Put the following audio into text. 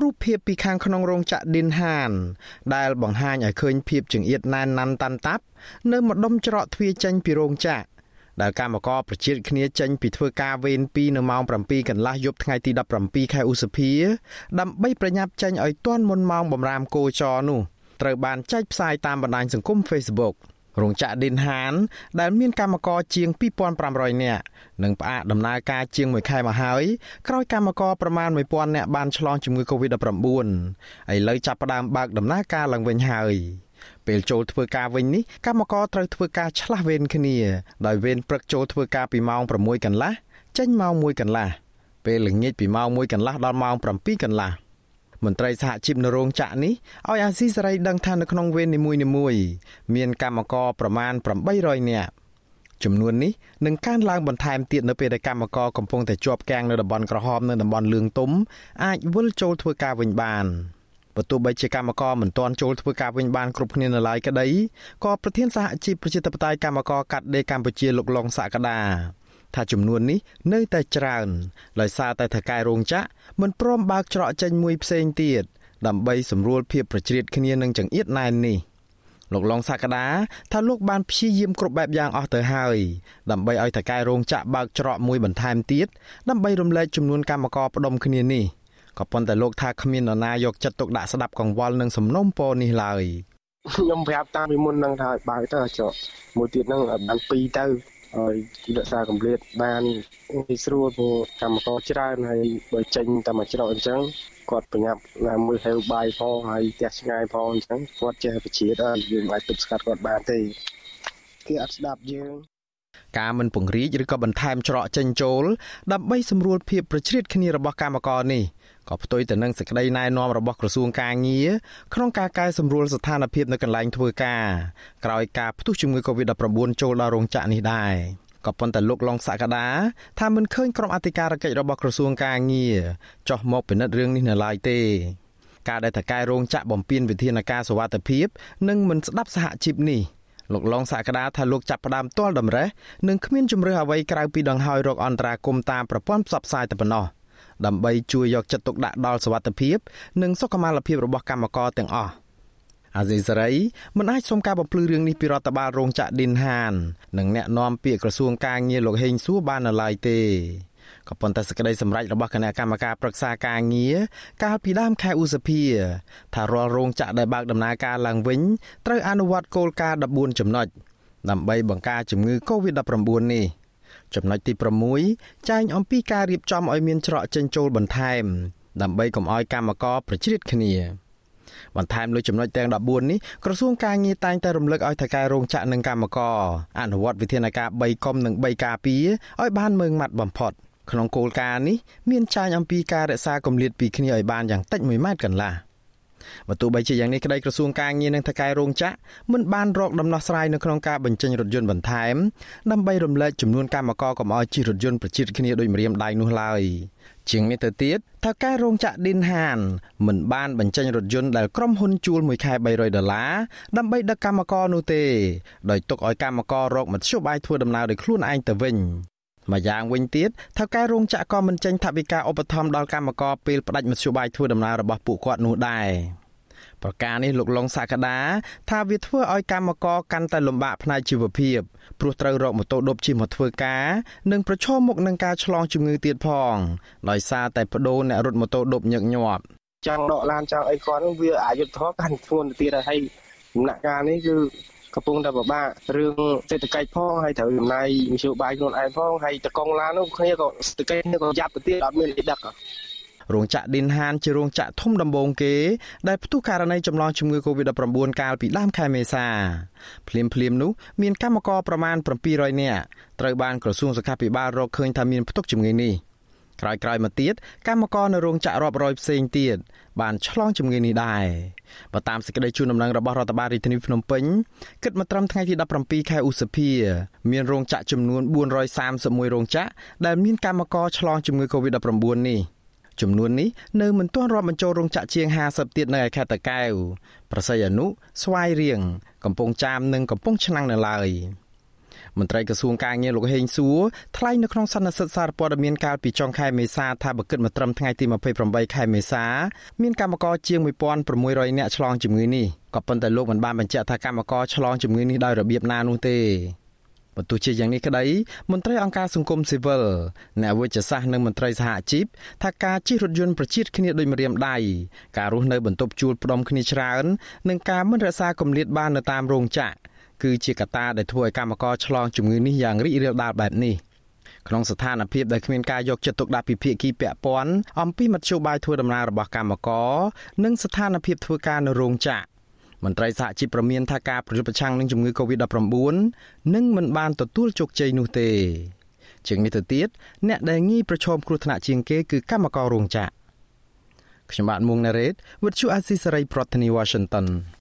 រូបភាពពីខាងក្នុងរោងចក្រឌិនហាន ដែលបង្ហាញឲ្យឃើញភាពចង្អៀតណែនណាន់តាន់តាប់នៅម្ដុំច្រកទ្វារចេញពីរោងចក្រដែលកម្មករប្រជាគ្នាចេញពីធ្វើការវេន2នៅម៉ោង7កន្លះយប់ថ្ងៃទី17ខែឧសភា ដើម្បីប្រញាប់ចេញឲ្យទាន់មុនម៉ោងបំរាមគោចរនោះត្រូវបានចែកផ្សាយតាមបណ្ដាញសង្គម Facebook រោងចក្រឌិនហាន ដែលមានកម្មករជាង2500នាក់និងផ្អាកដំណើរការជាង1ខែមកហើយក្រោយកម្មករប្រមាណ1000នាក់បានឆ្លងជំងឺ Covid-19 ឥឡូវចាប់ផ្ដើមបើកដំណើរការឡើងវិញហើយពេលចូលធ្វើការវិញនេះកម្មករត្រូវធ្វើការឆ្លាស់វេនគ្នាដោយវេនព្រឹកចូលធ្វើការពីម៉ោង6កន្លះចេញម៉ោង1កន្លះពេលល្ងាចពីម៉ោង1កន្លះដល់ម៉ោង7កន្លះ មន្ត្រីសហជីពនៅរោងចក្រនេះឲ្យអាស៊ីសេរីដឹងថានៅក្នុងវេននីមួយៗមានកម្មករប្រមាណ800នាក់ចំនួននេះនឹងកើនឡើងបន្ថែមទៀតនៅពេលដែលកម្មករកំពុងតែជាប់គាំងនៅតំបន់ក្រហមនៅតំបន់លឿងទុំអាចវិលចូលធ្វើការវិញបានបើទោះបីជាកម្មករមិនទាន់ចូលធ្វើការវិញបានគ្រប់គ្នានៅឡើយក្តីក៏ប្រធានសហជីពប្រជាធិបតេយ្យកម្មករកាត់ដេរកម្ពុជាលោកឡុងសក្តា ថាចំនួននេះនៅតែច្រើនដោយសារតែថកែរោងចក្រមិនព្រមបើកច្រកចេញមួយផ្សេងទៀតដើម្បីសម្រួលភាពប្រជ្រៀតគ្នានឹងចង្អៀតណែននេះលោកឡុងសក្តាថាលោកបានព្យាយាមគ្រប់បែបយ៉ាងអស់ទៅហើយដើម្បីឲ្យថកែរោងចក្របើកច្រកមួយបន្ថែមទៀតដើម្បីរំលែកចំនួនកម្មករផ្ដុំគ្នានេះក៏ប៉ុន្តែលោកថាគ្មាននរណាយកចិត្តទុកដាក់ស្ដាប់កង្វល់នឹងសំណុំពរនេះឡើយខ្ញុំប្រាប់តាមពីមុននឹងថាឲ្យបើកទៅចុះមួយទៀតហ្នឹងបាន2ទៅ ឲ្យរក្សាកម្រិតបានងាយស្រួលព្រោះកម្មករច្រើនហើយបើចេញតែមួយច្រកអញ្ចឹងគាត់ប្រញាប់ណាមួយហៅបាយផងហើយផ្ទះឆ្ងាយផងអញ្ចឹងគាត់ចេះបជាដែរយើងអាចទប់ស្កាត់គាត់បានទេគេអត់ស្ដាប់យើង ការមិនពង្រីកឬក៏បន្ថែមច្រកចេញចូលដើម្បីសម្រួលភាពប្រជ្រៀតគ្នារបស់កម្មករនេះក៏ផ្ទុយទៅនឹងសេចក្តីណែនាំរបស់ក្រសួងការងារក្នុងការកែសម្រួលស្ថានភាពនៅកន្លែងធ្វើការក្រោយការផ្ទុះជំងឺ Covid-19 ចូលដល់រោងចក្រនេះដែរក៏ប៉ុន្តែលោកឡុងសក្តាថាមិនឃើញក្រុមអធិការកិច្ចរបស់ក្រសួងការងារចោះមកពិនិត្យរឿងនេះនៅឡើយទេការដែលតកែរោងចក្របំពេញវិធានការសុវត្ថិភាព និងមិនស្ដាប់សហជីពនេះ លោកឡុងសក្តាថាលោកចាប់ផ្ដើមទាល់តម្រេះនិងគ្មានជំរឿសអ្វីក្រៅពីដង្ហើយរោគអន្តរាគមតាមប្រព័ន្ធផ្សព្វផ្សាយតែប៉ុណ្ណោះ។ដើម្បីជួយយកចិត្តទុកដាក់ដល់សុវត្ថិភាព និងសុខុមាលភាពរបស់កម្មករទាំងអស់អាស៊ីសេរីមិនអាចសុំការបំភ្លឺរឿងនេះពីរដ្ឋបាលរោងចក្រឌិនហាន និងអ្នកនាំពាក្យក្រសួងការងារលោកហេងសួរបាននៅឡើយទេ ក៏ប៉ុន្តែសេចក្តីសម្រេចរបស់គណៈកម្មការប្រឹក្សាការងារកាលពីដើមខែឧសភាថារាល់រោងចក្រដែលបើកដំណើរការឡើងវិញត្រូវអនុវត្តគោលការណ៍14ចំណុចដើម្បីបង្ការជំងឺ Covid-19 នេះ។ចំណុចទី6ចែងអំពីការរៀបចំឲ្យមានច្រកចេញចូលបន្ថែម ដើម្បីកុំឲ្យកម្មករប្រជ្រៀតគ្នាបន្ថែមលើចំណុចទាំង14នេះក្រសួងការងារតែងតែរំលឹកឲ្យថៅកែរោងចក្រនិងកម្មករអនុវត្តវិធានការ3កុំនិង3ការពារឲ្យបានម៉ឺងម៉ាត់បំផុត ក្នុងគោលការណ៍នេះមានចែងអំពីការរក្សាគម្លាតពីគ្នាឲ្យបានយ៉ាងតិច1ម៉ែត្រកន្លះបើទោះបីជាយ៉ាងនេះក្តីក្រសួងការងារនិងថកែរោងចក្រមិនបានរកដំណោះស្រាយនៅក្នុងការបញ្ចេញរថយន្តបន្ថែមដើម្បីរំលែកចំនួនកម្មករកុំឲ្យជិះរថយន្តប្រជិតគ្នាដោយម្រាមដៃនោះឡើយជាងនេះទៅទៀតថៅកែរោងចក្រឌិនហានមិនបានបញ្ចេញរថយន្តដែលក្រុមហ៊ុនជួលមួយខែ300ដុល្លារដើម្បីដឹកកម្មករនោះទេដោយទុកឲ្យកម្មកររកមធ្យោបាយធ្វើដំណើរដោយខ្លួនឯងទៅវិញ ម្យ៉ាងវិញទៀតថៅកែរោងចក្រក៏មិនចេញថវិកាឧបត្ថម្ភដល់កម្មករពេលផ្ដាច់មធ្យោបាយធ្វើដំណើររបស់ពួកគាត់នោះដែរប្រការនេះលោកឡុងសាកដាថាវាធ្វើឲ្យកម្មករកាន់តែលំបាកផ្នែកជីវភាពព្រោះត្រូវរកម៉ូតូឌុបជិះមកធ្វើការនិងប្រឈមមុខនឹងការឆ្លងជំងឺទៀតផងដោយសារតែបដូរអ្នករត់ម៉ូតូឌុបញឹកញាប់ចង់ដកឡានចង់អីគាត់វាអយុធធម៌កាន់ធ្ងន់ទៅទៀតហើយដំណាក់កាលនេះគឺ កំពុងតែពិបាករឿងសេដ្ឋកិច្ចផងហើយត្រូវចំណាយមធ្យោបាយខ្លួនឯងផងហើយតកងឡាននោះគ្នាក៏សេដ្ឋកិច្ចគ្នាក៏យ៉ាប់ទៅទៀតអត់មានលិដឹករោងចក្រឌិនហានជារោងចក្រធំដំបូងគេដែលផ្ទុះករណីចម្លងជំងឺ Covid-19 កាលពីដើមខែមេសាភ្លាមភ្លាមនោះមានកម្មករប្រមាណ700នាក់ត្រូវបានក្រសួងសុខាភិបាលរកឃើញថាមានផ្ទុកជំងឺនេះ ក្រោយៗមកទៀតកម្មករនៅរោងចក្ររាប់រយផ្សេងទៀតបានឆ្លងជំងឺនេះដែរបើតាមសេចក្តីជូនដំណឹងរបស់រដ្ឋបាលរាជធានីភ្នំពេញគិតមកត្រឹមថ្ងៃទី17ខែឧសភា មានរោងចក្រចំនួន431រោងចក្រដែលមានកម្មករឆ្លងជំងឺ Covid-19 នេះចំនួននេះនៅមិនទាន់រាប់បញ្ចូលរោងចក្រជាង50ទៀតនៅឯខេត្តតាកែវប្រស័យអនុស្វាយរៀងកំពង់ចាមនិងកំពង់ឆ្នាំងនៅឡើយ មន្ត្រីក្រសួងការងារលោកហេងសួរថ្លែងនៅក្នុងសន្និសីទសារព័ត៌មានកាលពីចុងខែមេសាថាបើគិតមកត្រឹមថ្ងៃទី28ខែមេសាមានកម្មករជាង1600នាក់ឆ្លងជំងឺនេះក៏ប៉ុន្តែលោកមិនបានបញ្ជាក់ថាកម្មករឆ្លងជំងឺនេះដោយរបៀបណានោះទេបើទោះជាយ៉ាងនេះក្តីមន្ត្រីអង្គការសង្គមស៊ីវិលអ្នកវិទ្យាសាស្ត្រនិងមន្ត្រីសហជីពថាការជិះរថយន្តប្រជាតិគ្នាដោយម្រាមដៃការរស់នៅបន្ទប់ជួលផ្ដុំគ្នាច្រើននិងការមិនរក្សាគម្លាតបាននៅតាមរោងចក្រ គឺជាកត្តាដែលធ្វើឲ្យកម្មករឆ្លងជំងឺនេះយ៉ាងរីករាលដាលបែបនេះក្នុងស្ថានភាពដែលគ្មានការយកចិត្តទុកដាក់ពីភាគីពាក់ព័ន្ធអំពីមធ្យោបាយធ្វើដំណើររបស់កម្មករនិងស្ថានភាពធ្វើការនៅរោងចក្រមន្ត្រីសហជីពប្រមានថាការប្រយុទ្ធប្រឆាំងនឹងជំងឺ Covid-19 នឹងមិនបានទទួលជោគជ័យនោះទេជាងនេះទៅទៀតអ្នកដែលងាយប្រឈមគ្រោះថ្នាក់ជាងគេគឺកម្មកររោងចក្រខ្ញុំបាទមុងណារ៉េត With you Azizi Saray ប្រធានាទី Washington